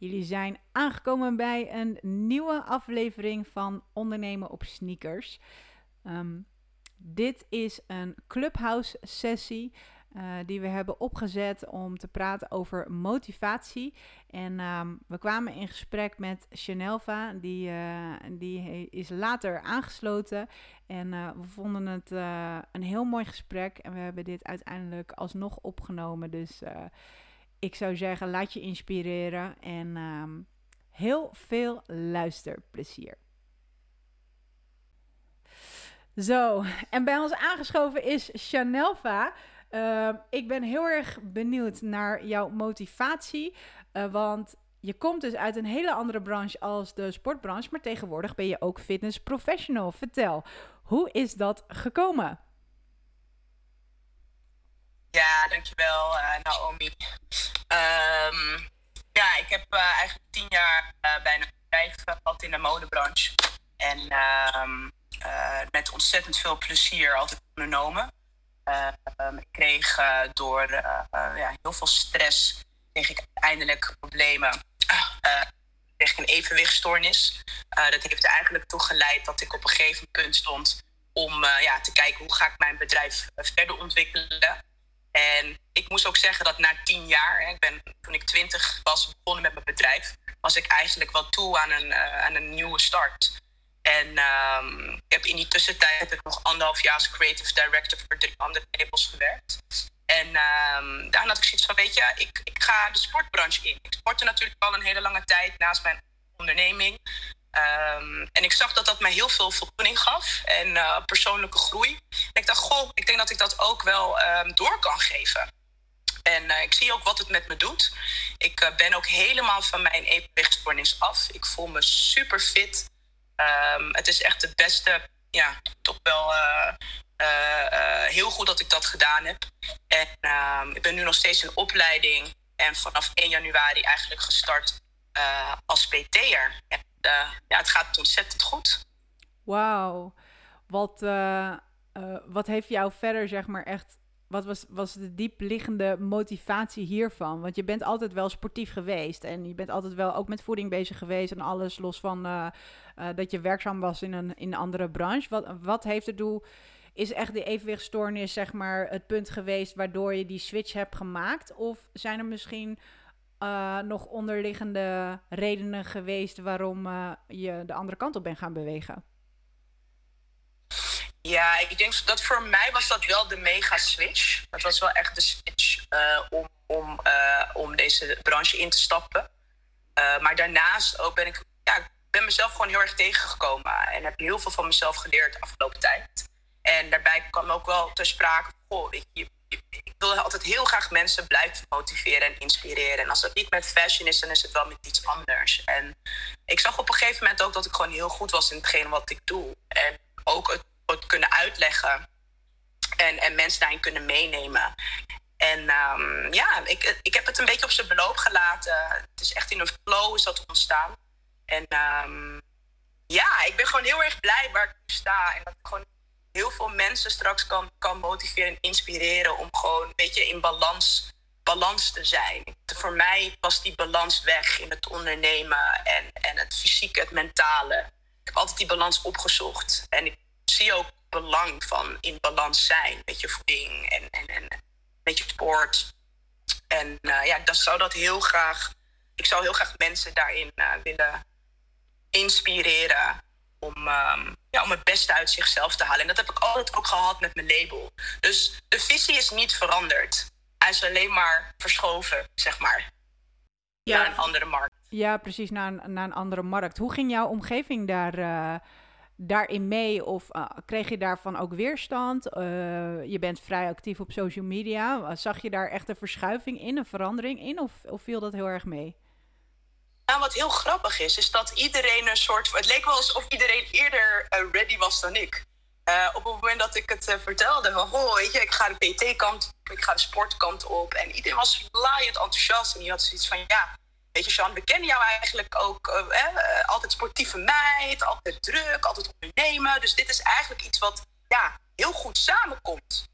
Jullie zijn aangekomen bij een nieuwe aflevering van Ondernemen op Sneakers. Ehm, dit is een clubhouse sessie uh, die we hebben opgezet om te praten over motivatie. En um, we kwamen in gesprek met Chanelva, die, uh, die is later aangesloten. En uh, we vonden het een heel mooi gesprek en we hebben dit uiteindelijk alsnog opgenomen. Dus ik zou zeggen, laat je inspireren en um, heel veel luisterplezier. Zo, en bij ons aangeschoven is Chanelva. Uh, ik ben heel erg benieuwd naar jouw motivatie. Uh, want je komt dus uit een hele andere branche als de sportbranche. Maar tegenwoordig ben je ook fitness professional. Vertel, hoe is dat gekomen? Ja, dankjewel uh, Naomi. Um, ja, ik heb uh, eigenlijk tien jaar uh, bij een bedrijf gehad in de modebranche. En um, met ontzettend veel plezier altijd ondernomen. Um, ik kreeg door ja, heel veel stress kreeg ik uiteindelijk problemen. kreeg ik een evenwichtstoornis. dat heeft er eigenlijk toe geleid dat ik op een gegeven punt stond om ja, te kijken hoe ga ik mijn bedrijf verder ontwikkelen. En ik moest ook zeggen dat na tien jaar, ik ben, toen ik twintig was begonnen met mijn bedrijf, was ik eigenlijk wel toe aan een, uh, aan een nieuwe start. En um, ik heb in die tussentijd heb ik nog anderhalf jaar als creative director voor drie andere labels gewerkt. En um, daarna had ik zoiets van, weet je, ik, ik ga de sportbranche in. Ik sportte natuurlijk al een hele lange tijd naast mijn onderneming. Um, en ik zag dat dat mij heel veel voldoening gaf en uh, persoonlijke groei. En ik dacht, goh, ik denk dat ik dat ook wel um, door kan geven. En uh, ik zie ook wat het met me doet. Ik uh, ben ook helemaal van mijn evenwichtstoornis af. Ik voel me super fit. Um, het is echt het beste, ja, toch wel heel goed dat ik dat gedaan heb. En ik ben nu nog steeds in opleiding. En vanaf 1 januari eigenlijk gestart als PT'er uh, ja, het gaat ontzettend goed. Wauw. Wat, uh, uh, wat heeft jou verder, zeg maar, echt... Wat was, was de diepliggende motivatie hiervan? Want je bent altijd wel sportief geweest. En je bent altijd wel ook met voeding bezig geweest. En alles los van dat je werkzaam was in een, in een andere branche. Wat, wat heeft er doel... Is echt de evenwichtstoornis, zeg maar, het punt geweest waardoor je die switch hebt gemaakt? Of zijn er misschien uh, nog onderliggende redenen geweest waarom uh, je de andere kant op bent gaan bewegen? Ja, ik denk dat voor mij was dat wel de mega switch. Dat was wel echt de switch uh, om, om, om deze branche in te stappen. maar daarnaast ook ben ik, ja, ik ben mezelf gewoon heel erg tegengekomen en heb heel veel van mezelf geleerd de afgelopen tijd. En daarbij kwam ook wel ter sprake: goh, je, ik wil altijd heel graag mensen blijven motiveren en inspireren. En als dat niet met fashion is, dan is het wel met iets anders. En ik zag op een gegeven moment ook dat ik gewoon heel goed was in hetgeen wat ik doe. En ook het, kunnen uitleggen. En, en mensen daarin kunnen meenemen. En um, ja, ik, ik heb het een beetje op zijn beloop gelaten. Het is echt in een flow is dat ontstaan. En um, ja, ik ben gewoon heel erg blij waar ik nu sta. En dat ik gewoon heel veel mensen straks kan, kan motiveren en inspireren om gewoon een beetje in balans, balans te zijn. Voor mij was die balans weg in het ondernemen en, en het fysieke, het mentale. Ik heb altijd die balans opgezocht. En ik zie ook belang van in balans zijn met je voeding en, en, en met je sport. En uh, ja, dat zou dat heel graag. Ik zou heel graag mensen daarin uh, willen inspireren om, um, ja, om het beste uit zichzelf te halen. En dat heb ik altijd ook gehad met mijn label. Dus de visie is niet veranderd. Hij is alleen maar verschoven, zeg maar. Ja. Naar een andere markt. Ja, precies, naar een, naar een andere markt. Hoe ging jouw omgeving daar, uh, daarin mee? Of uh, kreeg je daarvan ook weerstand? Uh, je bent vrij actief op social media. Zag je daar echt een verschuiving in, een verandering in? Of, of viel dat heel erg mee? Nou, wat heel grappig is, is dat iedereen een soort. Het leek wel alsof iedereen eerder uh, ready was dan ik. Uh, op het moment dat ik het uh, vertelde, van oh, weet je, ik ga de PT-kant op, ik ga de sportkant op. En iedereen was laaiend enthousiast. En die had zoiets van: ja, weet je, Jean, we kennen jou eigenlijk ook. Eh, altijd sportieve meid, altijd druk, altijd ondernemen. Dus dit is eigenlijk iets wat ja, heel goed samenkomt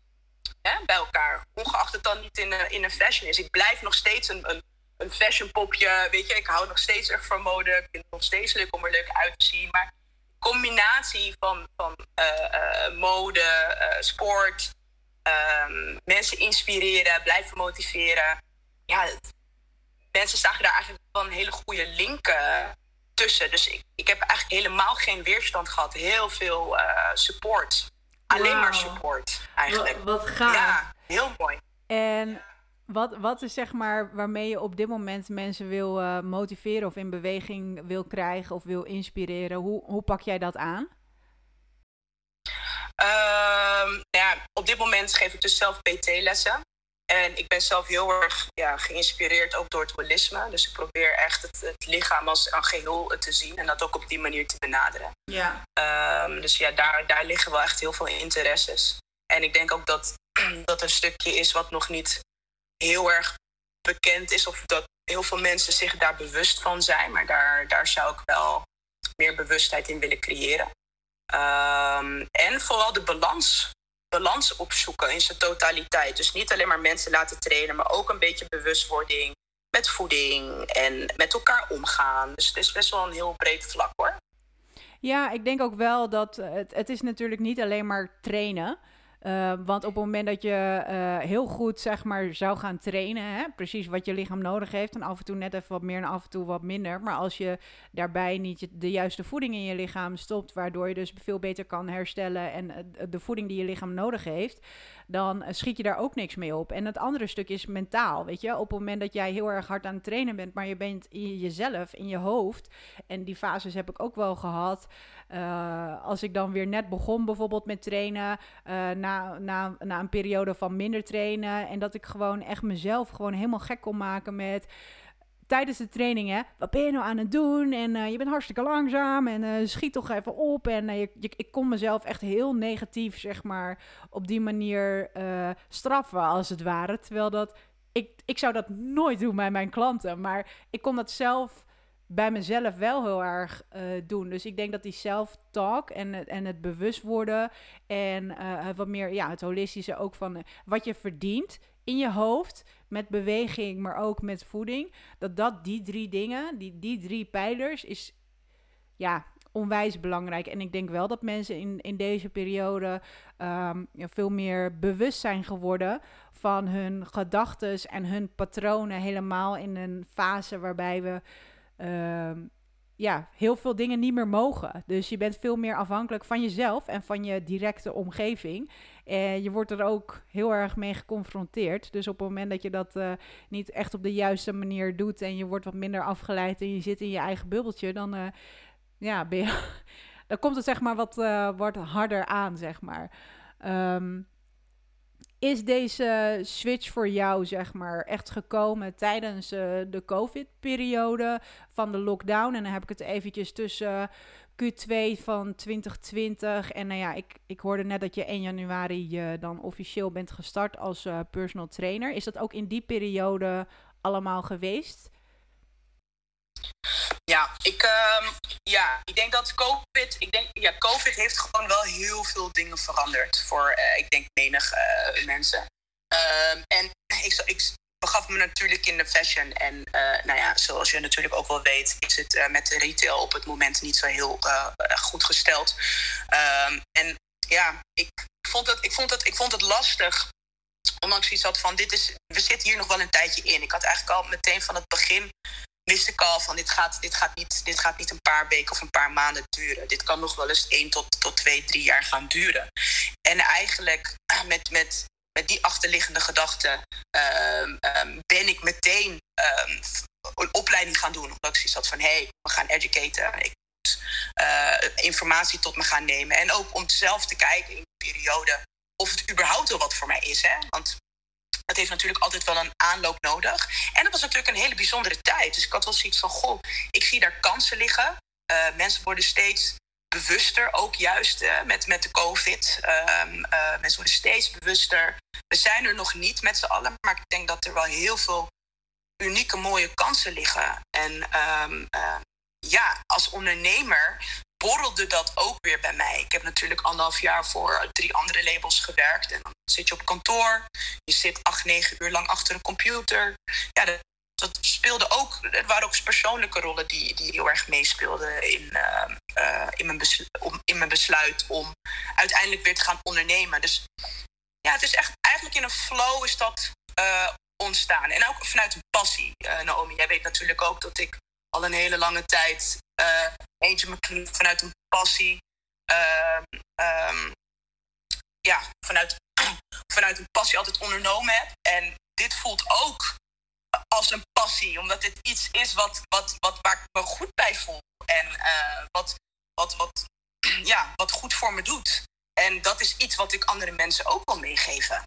hè, bij elkaar. Ongeacht het dan niet in, in een fashion is. Ik blijf nog steeds een, een een fashion popje. Weet je, ik hou nog steeds erg van mode. Ik vind het nog steeds leuk om er leuk uit te zien. Maar combinatie van, van mode, sport, ehm, mensen inspireren, blijven motiveren. Ja, mensen zagen daar eigenlijk wel een hele goede link tussen. Dus ik, ik heb eigenlijk helemaal geen weerstand gehad. Heel veel support. Alleen maar support, eigenlijk. Wat, wat gaaf. Ja, heel mooi. En wat, wat is zeg maar waarmee je op dit moment mensen wil uh, motiveren of in beweging wil krijgen of wil inspireren? Hoe, hoe pak jij dat aan? Um, ja, op dit moment geef ik dus zelf PT-lessen. En ik ben zelf heel erg ja, geïnspireerd ook door het holisme. Dus ik probeer echt het, het lichaam als een geheel te zien en dat ook op die manier te benaderen. Ja. Um, dus ja, daar, daar liggen wel echt heel veel interesses. En ik denk ook dat dat een stukje is wat nog niet heel erg bekend is. Of dat heel veel mensen zich daar bewust van zijn. Maar daar, daar zou ik wel meer bewustheid in willen creëren. Um, en vooral de balans balans opzoeken in zijn totaliteit. Dus niet alleen maar mensen laten trainen, maar ook een beetje bewustwording met voeding en met elkaar omgaan. Dus het is best wel een heel breed vlak hoor. Ja, ik denk ook wel dat het, het is natuurlijk niet alleen maar trainen. Uh, want op het moment dat je uh, heel goed zeg maar, zou gaan trainen, hè, precies wat je lichaam nodig heeft, en af en toe net even wat meer en af en toe wat minder. Maar als je daarbij niet de juiste voeding in je lichaam stopt, waardoor je dus veel beter kan herstellen en uh, de voeding die je lichaam nodig heeft, dan schiet je daar ook niks mee op. En het andere stuk is mentaal, weet je. Op het moment dat jij heel erg hard aan het trainen bent, maar je bent in jezelf, in je hoofd, en die fases heb ik ook wel gehad. Uh, als ik dan weer net begon bijvoorbeeld met trainen, uh, na, na, na een periode van minder trainen. En dat ik gewoon echt mezelf gewoon helemaal gek kon maken met tijdens de training, hè, wat ben je nou aan het doen? En uh, je bent hartstikke langzaam en schiet toch even op. En je, ik kon mezelf echt heel negatief, zeg maar, op die manier straffen, als het ware. Terwijl dat, ik, ik zou dat nooit doen bij mijn klanten, maar ik kon dat zelf bij mezelf wel heel erg uh, doen. Dus ik denk dat die self-talk en, en het bewust worden en uh, wat meer ja, het holistische ook van uh, wat je verdient in je hoofd met beweging, maar ook met voeding, dat dat die drie dingen, die, die drie pijlers is ja, onwijs belangrijk. En ik denk wel dat mensen in, in deze periode ja, veel meer bewust zijn geworden van hun gedachten en hun patronen helemaal in een fase waarbij we uh, ja, heel veel dingen niet meer mogen. Dus je bent veel meer afhankelijk van jezelf en van je directe omgeving. En je wordt er ook heel erg mee geconfronteerd. Dus op het moment dat je dat uh, niet echt op de juiste manier doet en je wordt wat minder afgeleid en je zit in je eigen bubbeltje, dan, uh, ja, ben je, dan komt het zeg maar wat, uh, harder aan, zeg maar. Um, is deze switch voor jou, zeg maar, echt gekomen tijdens uh, de COVID-periode van de lockdown? En dan heb ik het eventjes tussen Q2 van 2020 en nou ja, ik, ik hoorde net dat je 1 januari uh, dan officieel bent gestart als personal trainer. Is dat ook in die periode allemaal geweest? Ja, ik, uh, ja, ik denk dat COVID, ik denk, ja, COVID heeft gewoon wel heel veel dingen veranderd voor, uh, ik denk, menig uh, mensen. Uh, en ik, ik begaf me natuurlijk in de fashion. En eh, nou ja, zoals je natuurlijk ook wel weet, is het met de retail op het moment niet zo heel goed gesteld. Ehm, en ja, ik vond, het, ik, vond het, ik vond het lastig ondanks iets had van dit is, we zitten hier nog wel een tijdje in. Ik had eigenlijk al meteen van het begin wist ik al van dit gaat, dit, gaat niet, dit gaat niet een paar weken of een paar maanden duren. Dit kan nog wel eens één tot, tot twee, drie jaar gaan duren. En eigenlijk met, met, met die achterliggende gedachte um, um, ben ik meteen um, een opleiding gaan doen. Omdat ik zoiets had van hé, hey, we gaan educaten. Ik moet uh, informatie tot me gaan nemen. En ook om zelf te kijken in die periode of het überhaupt wel wat voor mij is. Hè? Want dat heeft natuurlijk altijd wel een aanloop nodig. En dat was natuurlijk een hele bijzondere tijd. Dus ik had wel zoiets van, goh, ik zie daar kansen liggen. Uh, mensen worden steeds bewuster, ook juist uh, met, met de COVID. Uh, mensen worden steeds bewuster. We zijn er nog niet met z'n allen, maar ik denk dat er wel heel veel unieke, mooie kansen liggen. En um, ja, als ondernemer borrelde dat ook weer bij mij. Ik heb natuurlijk anderhalf jaar voor drie andere labels gewerkt. En dan zit je op kantoor. Je zit acht, negen uur lang achter een computer. Ja, dat speelde ook, er waren ook persoonlijke rollen die, die heel erg meespeelden in, uh, in, mijn om, in mijn besluit om uiteindelijk weer te gaan ondernemen. Dus ja, het is echt eigenlijk in een flow is dat uh, ontstaan. En ook vanuit een passie. Naomi, jij weet natuurlijk ook dat ik al een hele lange tijd eentje me vanuit een passie. Um, ja, vanuit, vanuit een passie altijd ondernomen heb. En dit voelt ook als een passie, omdat dit iets is wat, wat, wat, waar ik me goed bij voel. En uh, wat, wat, wat, ja, wat goed voor me doet. En dat is iets wat ik andere mensen ook wil meegeven.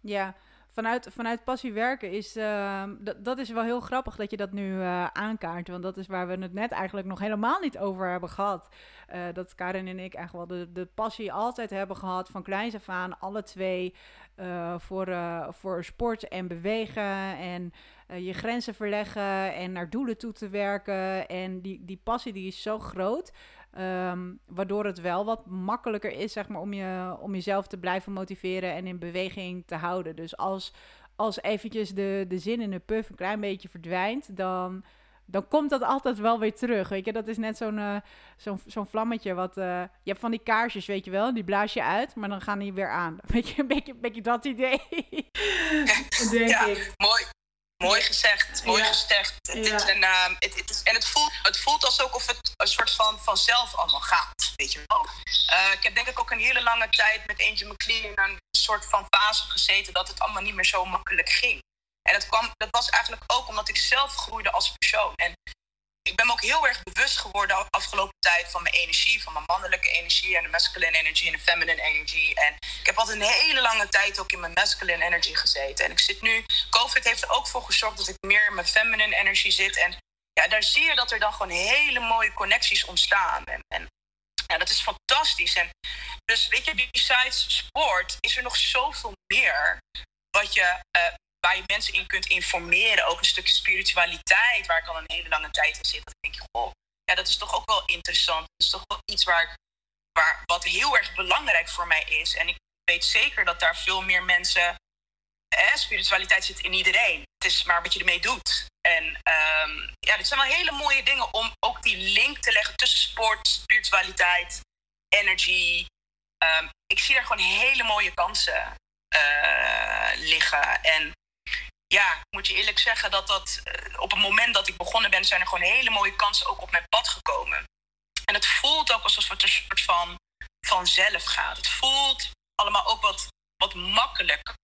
Ja, vanuit, vanuit passie werken is, uh, dat is wel heel grappig dat je dat nu uh, aankaart. Want dat is waar we het net eigenlijk nog helemaal niet over hebben gehad. Uh, dat Karin en ik eigenlijk wel de, de passie altijd hebben gehad van kleins af aan, alle twee. Uh, voor, voor sport en bewegen en je grenzen verleggen en naar doelen toe te werken. En die, die passie die is zo groot, um, waardoor het wel wat makkelijker is zeg maar, om, je, om jezelf te blijven motiveren en in beweging te houden. Dus als, als eventjes de, de zin in de puff een klein beetje verdwijnt, dan dan komt dat altijd wel weer terug. Weet je, dat is net zo'n uh, zo'n zo'n vlammetje. Wat, uh, je hebt van die kaarsjes, weet je wel, die blaas je uit, maar dan gaan die weer aan. Weet je, een beetje, een beetje dat idee. Denk ja, ik. mooi. Mooi gezegd, mooi ja. gezegd. Het ja. is een, uh, het, het is, en het voelt, het voelt alsof of het een soort van vanzelf allemaal gaat, weet je wel. Uh, ik heb denk ik ook een hele lange tijd met Angel McLean in een soort van fase gezeten dat het allemaal niet meer zo makkelijk ging. En dat, kwam, dat was eigenlijk ook omdat ik zelf groeide als persoon. En ik ben me ook heel erg bewust geworden de afgelopen tijd van mijn energie, van mijn mannelijke energie en de masculine energy en de feminine energy. En ik heb altijd een hele lange tijd ook in mijn masculine energy gezeten. En ik zit nu, COVID heeft er ook voor gezorgd dat ik meer in mijn feminine energy zit. En ja, daar zie je dat er dan gewoon hele mooie connecties ontstaan. En, en ja, dat is fantastisch. En dus weet je, besides sport is er nog zoveel meer wat je uh, waar je mensen in kunt informeren. Ook een stukje spiritualiteit, waar ik al een hele lange tijd in zit. Dat denk je, goh, ja, dat is toch ook wel interessant. Dat is toch wel iets waar, ik, waar, wat heel erg belangrijk voor mij is. En ik weet zeker dat daar veel meer mensen. Eh, spiritualiteit zit in iedereen. Het is maar wat je ermee doet. En um, ja, dit zijn wel hele mooie dingen om ook die link te leggen tussen sport, spiritualiteit, energy. Um, ik zie daar gewoon hele mooie kansen uh, liggen. En ja, moet je eerlijk zeggen dat dat uh, op het moment dat ik begonnen ben, zijn er gewoon hele mooie kansen ook op mijn pad gekomen. En het voelt ook alsof het een soort van vanzelf gaat. Het voelt allemaal ook wat, wat makkelijker.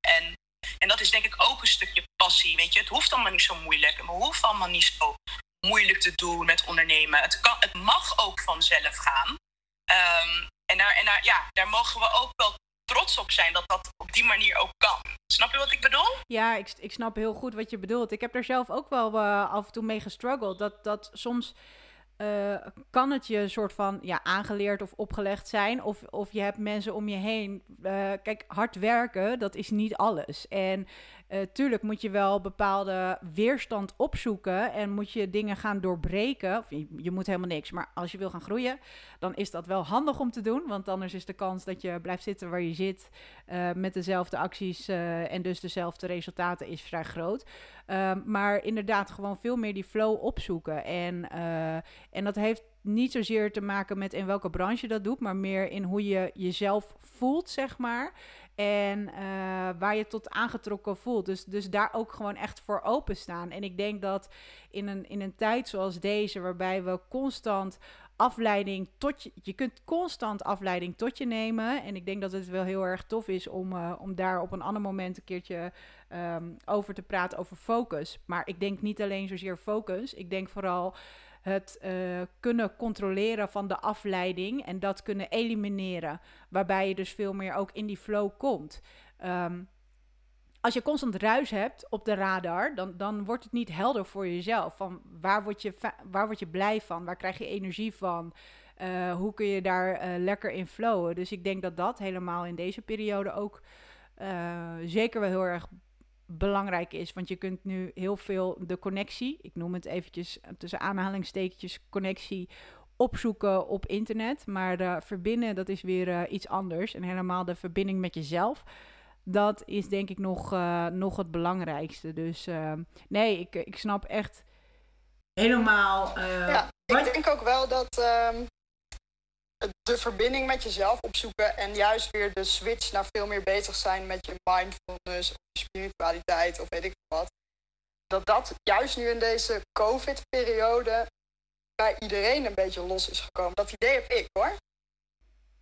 En, en dat is denk ik ook een stukje passie. Weet je, het hoeft allemaal niet zo moeilijk. Het hoeft allemaal niet zo moeilijk te doen met ondernemen. Het, kan, het mag ook vanzelf gaan. Um, en daar, en daar, ja, daar mogen we ook wel trots op zijn dat dat op die manier ook kan. Snap je wat ik bedoel? Ja, ik, ik snap heel goed wat je bedoelt. Ik heb er zelf ook wel uh, af en toe mee gestruggeld. Dat, dat soms uh, kan het je een soort van ja, aangeleerd of opgelegd zijn. Of, of je hebt mensen om je heen. Uh, kijk, hard werken, dat is niet alles. En uh, tuurlijk moet je wel bepaalde weerstand opzoeken en moet je dingen gaan doorbreken. Of je, moet helemaal niks, maar als je wil gaan groeien, dan is dat wel handig om te doen. Want anders is de kans dat je blijft zitten waar je zit uh, met dezelfde acties uh, en dus dezelfde resultaten is vrij groot. Ehm, maar inderdaad, gewoon veel meer die flow opzoeken. En, en dat heeft niet zozeer te maken met in welke branche dat doet, maar meer in hoe je jezelf voelt, zeg maar. En uh, waar je tot aangetrokken voelt. Dus, dus daar ook gewoon echt voor openstaan. En ik denk dat in een, in een tijd zoals deze, waarbij we constant afleiding tot je. Je kunt constant afleiding tot je nemen. En ik denk dat het wel heel erg tof is om, uh, om daar op een ander moment een keertje um, over te praten over focus. Maar ik denk niet alleen zozeer focus. Ik denk vooral het uh, kunnen controleren van de afleiding en dat kunnen elimineren. Waarbij je dus veel meer ook in die flow komt. Um, als je constant ruis hebt op de radar, dan, dan wordt het niet helder voor jezelf. Van waar word je, waar word je blij van? Waar krijg je energie van? Uh, hoe kun je daar uh, lekker in flowen? Dus ik denk dat dat helemaal in deze periode ook zeker wel heel erg belangrijk is. Want je kunt nu heel veel de connectie, ik noem het eventjes tussen aanhalingstekentjes connectie, opzoeken op internet. Maar de verbinden, dat is weer uh, iets anders. En helemaal de verbinding met jezelf. Dat is denk ik nog, uh, nog het belangrijkste. Dus uh, nee, ik, ik snap echt helemaal. Uh, ja, ik denk ook wel dat um, de verbinding met jezelf opzoeken en juist weer de switch naar veel meer bezig zijn met je mindfulness of je spiritualiteit of weet ik wat. Dat dat juist nu in deze COVID-periode bij iedereen een beetje los is gekomen. Dat idee heb ik hoor.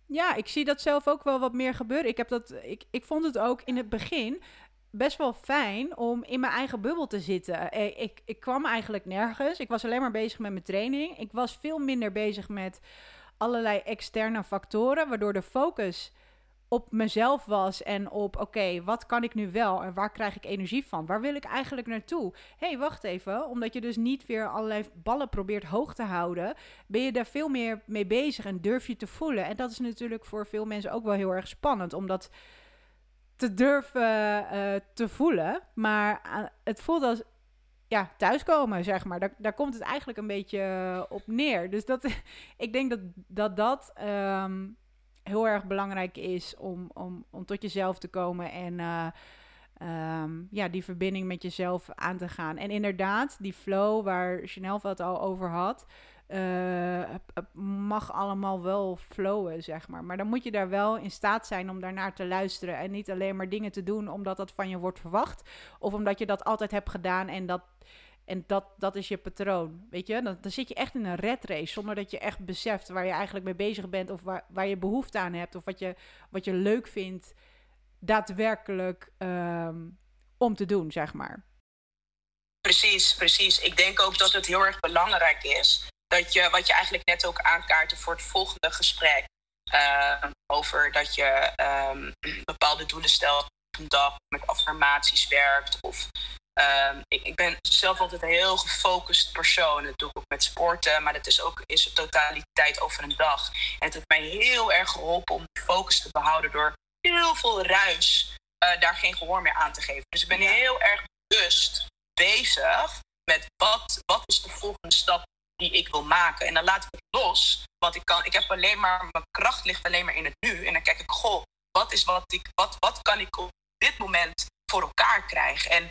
Ja, ik zie dat zelf ook wel wat meer gebeuren. Ik, heb dat, ik, ik vond het ook in het begin best wel fijn om in mijn eigen bubbel te zitten. Eh, ik, ik kwam eigenlijk nergens. Ik was alleen maar bezig met mijn training. Ik was veel minder bezig met allerlei externe factoren, waardoor de focus op mezelf was en op oké, wat kan ik nu wel en waar krijg ik energie van? Waar wil ik eigenlijk naartoe? Hé, hey, wacht even, omdat je dus niet weer allerlei ballen probeert hoog te houden, ben je daar veel meer mee bezig en durf je te voelen. En dat is natuurlijk voor veel mensen ook wel heel erg spannend, omdat te durven uh, te voelen. Maar uh, het voelt als ja, thuiskomen, zeg maar. Daar, daar komt het eigenlijk een beetje uh, op neer. Dus dat, ik denk dat dat, dat um, heel erg belangrijk is om, om, om tot jezelf te komen en um, ja, die verbinding met jezelf aan te gaan. En inderdaad, die flow waar Chanel het al over had. Uh, mag allemaal wel flowen, zeg maar. Maar dan moet je daar wel in staat zijn om daarnaar te luisteren. En niet alleen maar dingen te doen omdat dat van je wordt verwacht. Of omdat je dat altijd hebt gedaan en dat, en dat, dat is je patroon. Weet je, dan, zit je echt in een red race. Zonder dat je echt beseft waar je eigenlijk mee bezig bent. Of waar, waar je behoefte aan hebt. Of wat je, wat je leuk vindt daadwerkelijk um, om te doen, zeg maar. Precies, precies. Ik denk ook dat het heel erg belangrijk is dat je, wat je eigenlijk net ook aankaartte voor het volgende gesprek, uh, over dat je um, bepaalde doelen stelt op een dag, met affirmaties werkt. Of, um, ik, ik, ben zelf altijd een heel gefocust persoon. Dat doe ik ook met sporten, maar dat is ook in zijn totaliteit over een dag. En het heeft mij heel erg geholpen om focus te behouden door heel veel ruis uh, daar geen gehoor meer aan te geven. Dus ik ben heel erg bewust bezig met wat, wat is de volgende stap die ik wil maken. En dan laat ik het los. Want ik, kan, ik heb alleen maar, mijn kracht ligt alleen maar in het nu. En dan kijk ik, goh, wat is wat ik, wat, wat kan ik op dit moment voor elkaar krijgen? En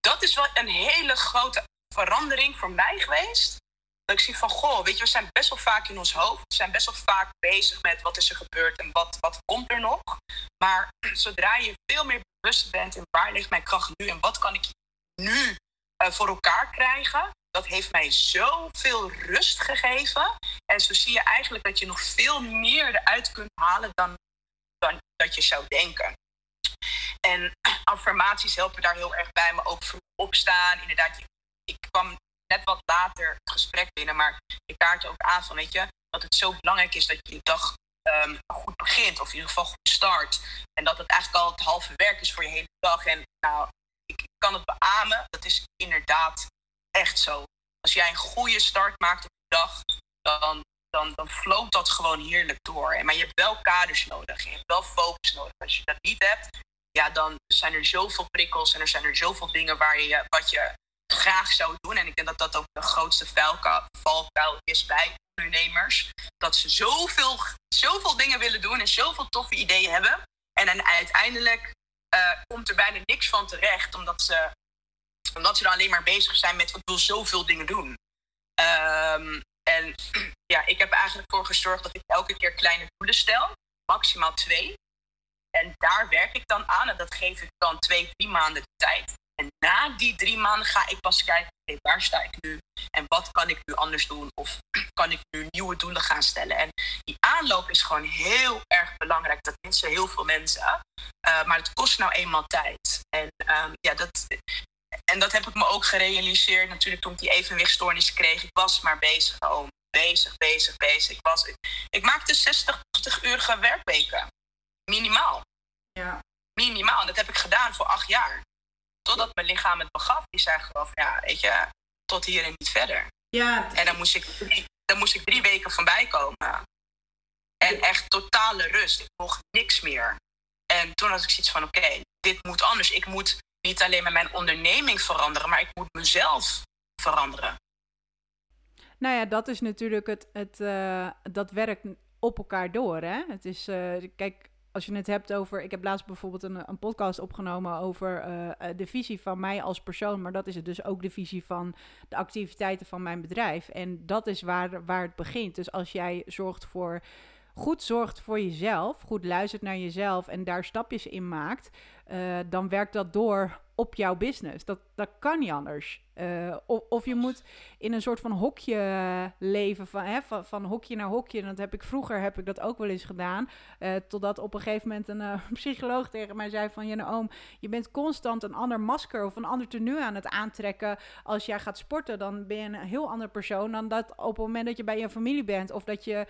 dat is wel een hele grote verandering voor mij geweest. Dat ik zie van, goh, weet je, we zijn best wel vaak in ons hoofd. We zijn best wel vaak bezig met wat is er gebeurd en wat, wat komt er nog. Maar zodra je veel meer bewust bent in waar ligt mijn kracht nu en wat kan ik nu uh, voor elkaar krijgen, dat heeft mij zoveel rust gegeven. En zo zie je eigenlijk dat je nog veel meer eruit kunt halen dan, dan dat je zou denken. En affirmaties helpen daar heel erg bij, maar ook vroeg opstaan. Inderdaad, ik kwam net wat later het gesprek binnen, maar ik kaart ook aan van, weet je, dat het zo belangrijk is dat je je dag um, goed begint, of in ieder geval goed start. En dat het eigenlijk al het halve werk is voor je hele dag. En nou, ik kan het beamen, dat is inderdaad echt zo. Als jij een goede start maakt op de dag, dan, dan, dan floot dat gewoon heerlijk door. Maar je hebt wel kaders nodig. Je hebt wel focus nodig. Als je dat niet hebt, ja, dan zijn er zoveel prikkels en er zijn er zoveel dingen waar je, wat je graag zou doen. En ik denk dat dat ook de grootste valkuil is bij ondernemers. Dat ze zoveel, zoveel dingen willen doen en zoveel toffe ideeën hebben. En dan uiteindelijk uh, komt er bijna niks van terecht, omdat ze omdat ze dan alleen maar bezig zijn met ik wil zoveel dingen doen. Um, en ja, ik heb eigenlijk voor gezorgd dat ik elke keer kleine doelen stel, maximaal twee. En daar werk ik dan aan en dat geef ik dan twee, drie maanden de tijd. En na die drie maanden ga ik pas kijken, okay, waar sta ik nu? En wat kan ik nu anders doen? Of kan ik nu nieuwe doelen gaan stellen? En die aanloop is gewoon heel erg belangrijk. Dat mensen heel veel mensen. Uh, maar het kost nou eenmaal tijd. En um, ja, dat, en dat heb ik me ook gerealiseerd natuurlijk toen ik die evenwichtstoornis kreeg. Ik was maar bezig, oh, bezig, bezig, bezig. Ik, was, ik, ik maakte 60, 80 uurige werkweken. Minimaal. Ja. Minimaal. En dat heb ik gedaan voor acht jaar. Totdat mijn lichaam het begaf. Die zei gewoon ja, weet je, tot hier en niet verder. Ja. En dan moest ik drie, dan moest ik drie weken van bijkomen. En echt totale rust. Ik mocht niks meer. En toen had ik zoiets van, oké, dit moet anders. Ik moet niet alleen met mijn onderneming veranderen, maar ik moet mezelf veranderen. Nou ja, dat is natuurlijk het, het uh, dat werkt op elkaar door. Hè? Het is, uh, kijk, als je het hebt over. Ik heb laatst bijvoorbeeld een, een podcast opgenomen over de visie van mij als persoon. Maar dat is het dus ook de visie van de activiteiten van mijn bedrijf. En dat is waar, waar het begint. Dus als jij zorgt voor. Goed zorgt voor jezelf, goed luistert naar jezelf en daar stapjes in maakt, dan werkt dat door op jouw business. Dat, dat kan niet anders. Uh, of, of, je moet in een soort van hokje leven, van, hè, van, van hokje naar hokje. Dat heb ik vroeger heb ik dat ook wel eens gedaan. Uh, totdat op een gegeven moment een uh, psycholoog tegen mij zei van... Jenne Oom, je bent constant een ander masker of een ander tenue aan het aantrekken. Als jij gaat sporten, dan ben je een heel ander persoon... dan dat op het moment dat je bij je familie bent... of dat je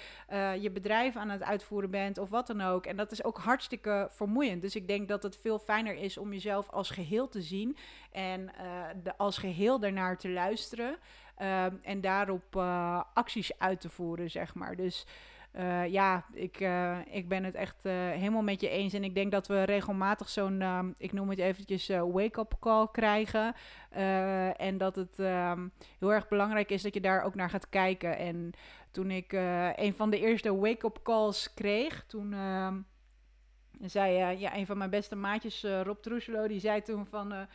je bedrijf aan het uitvoeren bent of wat dan ook. En dat is ook hartstikke vermoeiend. Dus ik denk dat het veel fijner is om jezelf als geheel te zien... en de, als geheel daarnaar te luisteren ehm, en daarop uh, acties uit te voeren, zeg maar. Dus uh, ja, ik, uh, ik ben het echt helemaal met je eens. En ik denk dat we regelmatig zo'n, ehm, ik noem het eventjes, wake-up call krijgen. en dat het um, heel erg belangrijk is dat je daar ook naar gaat kijken. En toen ik een van de eerste wake-up calls kreeg, toen zei ja, een van mijn beste maatjes, Rob Troeselo, die zei toen van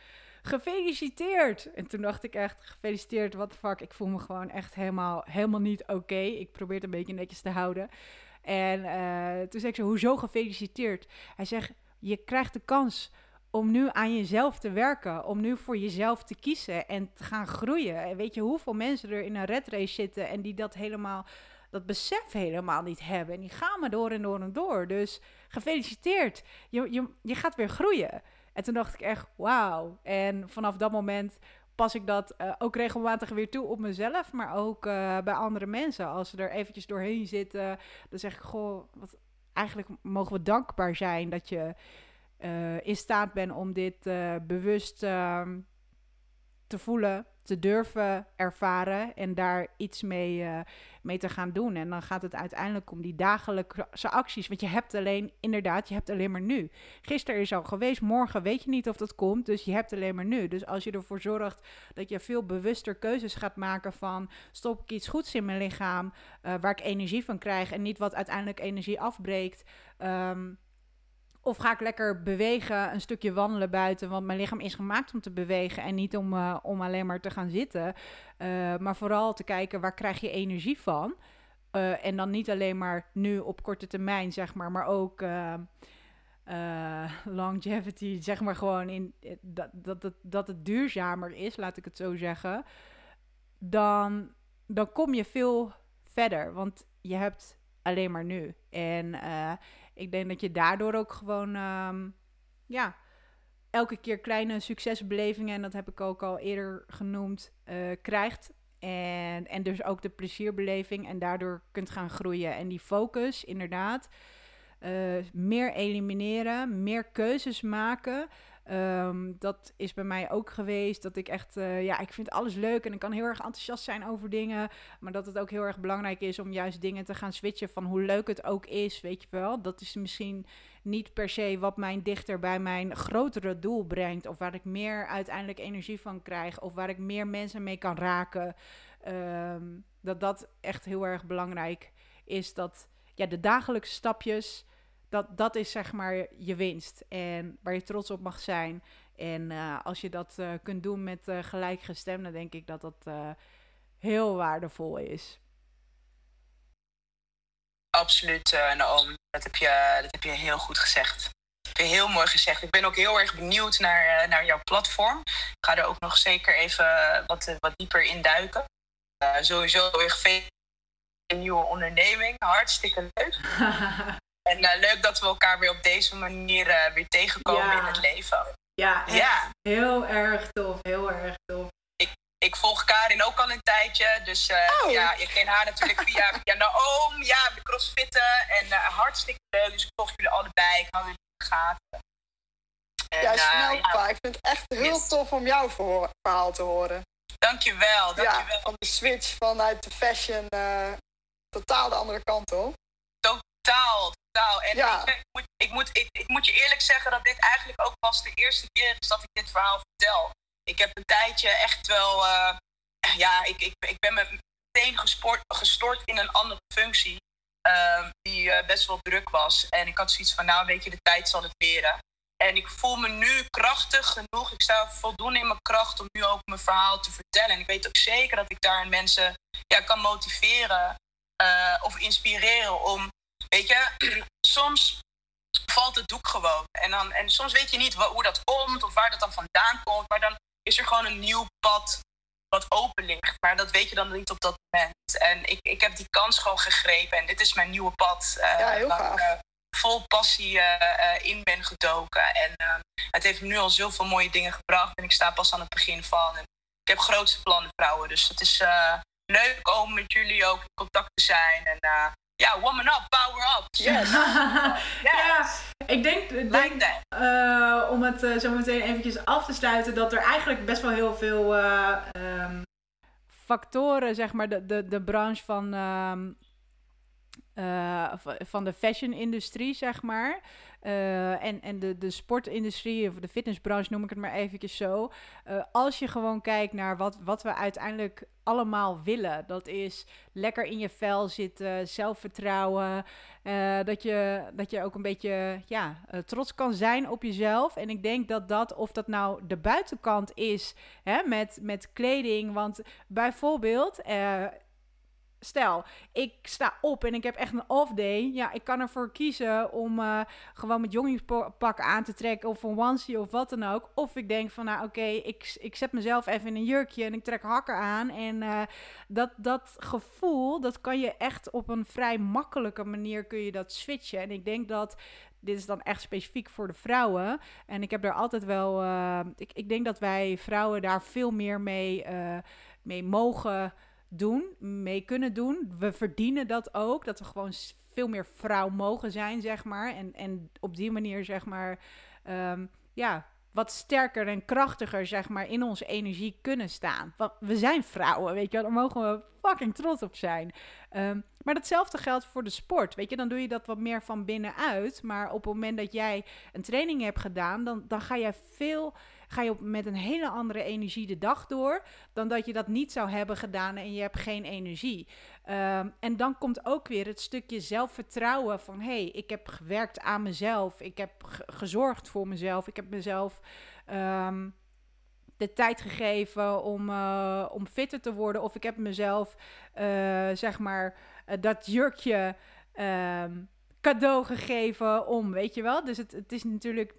gefeliciteerd. En toen dacht ik echt, gefeliciteerd, what the fuck. Ik voel me gewoon echt helemaal, helemaal niet oké. Ik probeer het een beetje netjes te houden. En uh, toen zei ik zo, hoezo gefeliciteerd? Hij zegt, je krijgt de kans om nu aan jezelf te werken, om nu voor jezelf te kiezen en te gaan groeien. En weet je hoeveel mensen er in een red race zitten en die dat helemaal, dat besef helemaal niet hebben. En die gaan maar door en door en door. Dus gefeliciteerd, je, je, je gaat weer groeien. En toen dacht ik echt, wauw. En vanaf dat moment pas ik dat uh, ook regelmatig weer toe op mezelf, maar ook uh, bij andere mensen. Als ze er eventjes doorheen zitten, dan zeg ik, goh, wat, eigenlijk mogen we dankbaar zijn dat je uh, in staat bent om dit bewust ehm, te voelen, te durven ervaren en daar iets mee, uh, mee te gaan doen. En dan gaat het uiteindelijk om die dagelijkse acties. Want je hebt alleen, inderdaad, je hebt alleen maar nu. Gisteren is al geweest, morgen weet je niet of dat komt. Dus je hebt alleen maar nu. Dus als je ervoor zorgt dat je veel bewuster keuzes gaat maken van stop ik iets goeds in mijn lichaam, uh, waar ik energie van krijg en niet wat uiteindelijk energie afbreekt. Um, of ga ik lekker bewegen, een stukje wandelen buiten. Want mijn lichaam is gemaakt om te bewegen en niet om, uh, om alleen maar te gaan zitten. Uh, maar vooral te kijken waar krijg je energie van. Uh, en dan niet alleen maar nu op korte termijn, zeg maar, maar ook longevity, zeg maar gewoon in dat, dat, dat, dat het duurzamer is, laat ik het zo zeggen. Dan, dan kom je veel verder, want je hebt alleen maar nu. En ik denk dat je daardoor ook gewoon, um, ja, elke keer kleine succesbelevingen, en dat heb ik ook al eerder genoemd, uh, krijgt. En, en dus ook de plezierbeleving en daardoor kunt gaan groeien. En die focus, inderdaad, uh, meer elimineren, meer keuzes maken. Um, dat is bij mij ook geweest. Dat ik echt, uh, ja, ik vind alles leuk en ik kan heel erg enthousiast zijn over dingen. Maar dat het ook heel erg belangrijk is om juist dingen te gaan switchen van hoe leuk het ook is, weet je wel. Dat is misschien niet per se wat mij dichter bij mijn grotere doel brengt. Of waar ik meer uiteindelijk energie van krijg. Of waar ik meer mensen mee kan raken. Um, dat dat echt heel erg belangrijk is. Dat ja, de dagelijkse stapjes dat, dat is zeg maar je winst en waar je trots op mag zijn. En uh, als je dat uh, kunt doen met uh, gelijkgestemden, denk ik dat dat heel waardevol is. Absoluut, Naomi. Dat heb, je, dat heb je heel goed gezegd. Dat heb je heel mooi gezegd. Ik ben ook heel erg benieuwd naar, naar jouw platform. Ik ga er ook nog zeker even wat, wat dieper in duiken. sowieso weer een nieuwe onderneming. Hartstikke leuk. En uh, leuk dat we elkaar weer op deze manier uh, weer tegenkomen in het leven. Ja, ja, heel erg tof, heel erg tof. Ik, ik volg Karin ook al een tijdje, dus uh, oh. ja, je kent haar natuurlijk via, via Naoom, ja, de crossfitten. En hartstikke leuk, dus ik volg jullie allebei, ik hou jullie in de gaten. En, ja, snel pa. Ik vind het echt heel yes. tof om jouw verhaal te horen. Dankjewel, dankjewel. Ja, van de switch vanuit de fashion totaal de andere kant op. Totaal, nou, en ja. ik, moet, ik, moet, ik, ik, moet je eerlijk zeggen dat dit eigenlijk ook pas de eerste keer is dat ik dit verhaal vertel. Ik heb een tijdje echt wel, uh, ja, ik, ik, ik ben meteen gesport, gestort in een andere functie. Uh, die eh, best wel druk was. En ik had zoiets van, nou weet je, de tijd zal het leren. En ik voel me nu krachtig genoeg. Ik sta voldoende in mijn kracht om nu ook mijn verhaal te vertellen. En ik weet ook zeker dat ik daar mensen ja, kan motiveren uh, of inspireren om, weet je, soms valt het doek gewoon. En, dan, en soms weet je niet hoe dat komt of waar dat dan vandaan komt. Maar dan is er gewoon een nieuw pad wat open ligt. Maar dat weet je dan niet op dat moment. En ik, ik heb die kans gewoon gegrepen. En dit is mijn nieuwe pad. Uh, ja, heel waar. Uh, vol passie uh, in ben gedoken. En het heeft nu al zoveel mooie dingen gebracht. En ik sta pas aan het begin van. En ik heb grootste plannen, vrouwen. Dus het is leuk om met jullie ook in contact te zijn. En ja, woman up, power up. Yes. ja, ik denk, denk uh, om het uh, zo meteen eventjes af te sluiten, dat er eigenlijk best wel heel veel uh, um, factoren, zeg maar, de, de, de branche van, um, van de fashion-industrie, zeg maar. Uh, en en de, de sportindustrie of de fitnessbranche, noem ik het maar eventjes zo. Uh, als je gewoon kijkt naar wat, wat we uiteindelijk allemaal willen. Dat is lekker in je vel zitten, zelfvertrouwen. Uh, dat, je, dat je ook een beetje ja, trots kan zijn op jezelf. En ik denk dat dat, of dat nou de buitenkant is hè, met, met kleding. Want bijvoorbeeld stel, ik sta op en ik heb echt een off day. Ja, ik kan ervoor kiezen om uh, gewoon met jongenspak aan te trekken of een onesie of wat dan ook. Of ik denk van, nou oké, ik, ik zet mezelf even in een jurkje en ik trek hakken aan. En uh, dat, dat gevoel, dat kan je echt op een vrij makkelijke manier kun je dat switchen. En ik denk dat dit is dan echt specifiek voor de vrouwen. En ik heb daar altijd wel. Uh, ik, ik denk dat wij vrouwen daar veel meer mee, mee mogen doen, mee kunnen doen. We verdienen dat ook, dat we gewoon veel meer vrouw mogen zijn, zeg maar. En, en op die manier, zeg maar, um, ja, wat sterker en krachtiger, zeg maar, in onze energie kunnen staan. Want we zijn vrouwen, weet je wel, daar mogen we fucking trots op zijn. Um, maar datzelfde geldt voor de sport, weet je, dan doe je dat wat meer van binnenuit. Maar op het moment dat jij een training hebt gedaan, dan, dan ga jij veel ga je op, met een hele andere energie de dag door. Dan dat je dat niet zou hebben gedaan en je hebt geen energie. Um, en dan komt ook weer het stukje zelfvertrouwen van hé, hey, ik heb gewerkt aan mezelf. Ik heb gezorgd voor mezelf. Ik heb mezelf. Um, de tijd gegeven om, uh, om fitter te worden. Of ik heb mezelf, uh, zeg maar, uh, dat jurkje um, cadeau gegeven om, weet je wel. Dus het, het is natuurlijk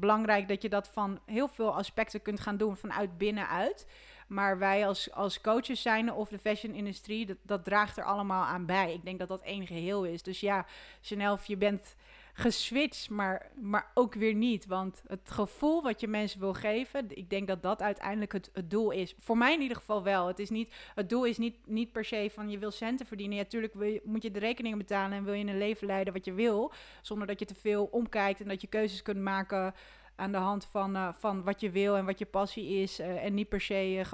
belangrijk dat je dat van heel veel aspecten kunt gaan doen vanuit binnenuit. Maar wij als, als coaches zijn of de fashion-industrie, dat, dat draagt er allemaal aan bij. Ik denk dat dat één geheel is. Dus ja, Chanel, je bent geswitcht, maar, maar ook weer niet. Want het gevoel wat je mensen wil geven, ik denk dat dat uiteindelijk het, doel is. Voor mij in ieder geval wel. Het, is niet, het doel is niet, niet per se van je wil centen verdienen. Ja, natuurlijk wil je, moet je de rekeningen betalen en wil je een leven leiden wat je wil. Zonder dat je te veel omkijkt en dat je keuzes kunt maken aan de hand van, uh, van wat je wil en wat je passie is. Uh, en niet per se uh,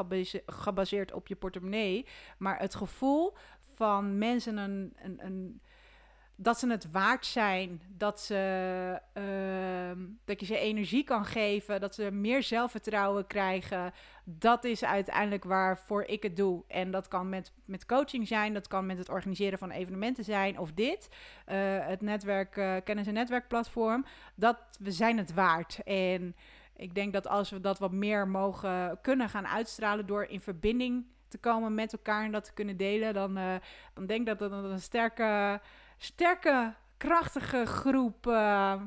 gebaseerd op je portemonnee. Maar het gevoel van mensen een, een, een dat ze het waard zijn, dat, ze, uh, dat je ze energie kan geven, dat ze meer zelfvertrouwen krijgen. Dat is uiteindelijk waarvoor ik het doe. En dat kan met, met coaching zijn, dat kan met het organiseren van evenementen zijn of dit. Uh, het netwerk, uh, kennis- en netwerkplatform. Dat we zijn het waard. En ik denk dat als we dat wat meer mogen kunnen gaan uitstralen door in verbinding te komen met elkaar en dat te kunnen delen, dan, uh, dan denk ik dat dat een sterke sterke, krachtige groep uh,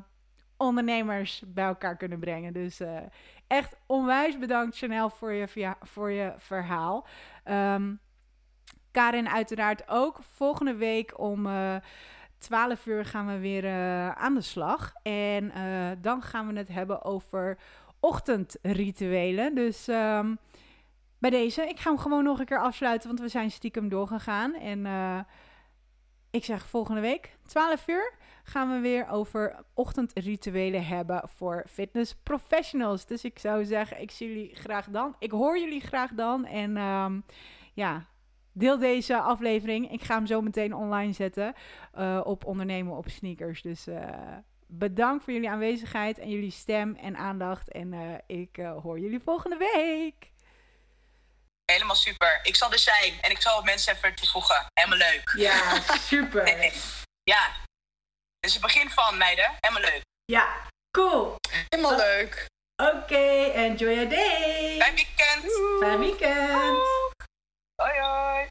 ondernemers bij elkaar kunnen brengen. Dus uh, echt onwijs bedankt, Chanel, voor je, voor je verhaal. Um, Karin, uiteraard ook. Volgende week om uh, eh, 12 uur gaan we weer aan de slag. En dan gaan we het hebben over ochtendrituelen. Dus. Um, bij deze, ik ga hem gewoon nog een keer afsluiten, want we zijn stiekem doorgegaan. En ik zeg volgende week, 12 uur, gaan we weer over ochtendrituelen hebben voor fitness professionals. Dus ik zou zeggen, ik zie jullie graag dan. Ik hoor jullie graag dan. En um, ja, deel deze aflevering. Ik ga hem zo meteen online zetten uh, op ondernemen op sneakers. Dus uh, bedankt voor jullie aanwezigheid en jullie stem en aandacht. En uh, ik hoor jullie volgende week. Helemaal super. Ik zal er zijn en ik zal mensen even toevoegen. Helemaal leuk. Ja, super. Ja. Dit Ja. Dus het begin van, meiden. Helemaal leuk. Ja, cool. Helemaal leuk. Oké, enjoy your day. Fijn weekend. Fijn weekend. Hoi hoi.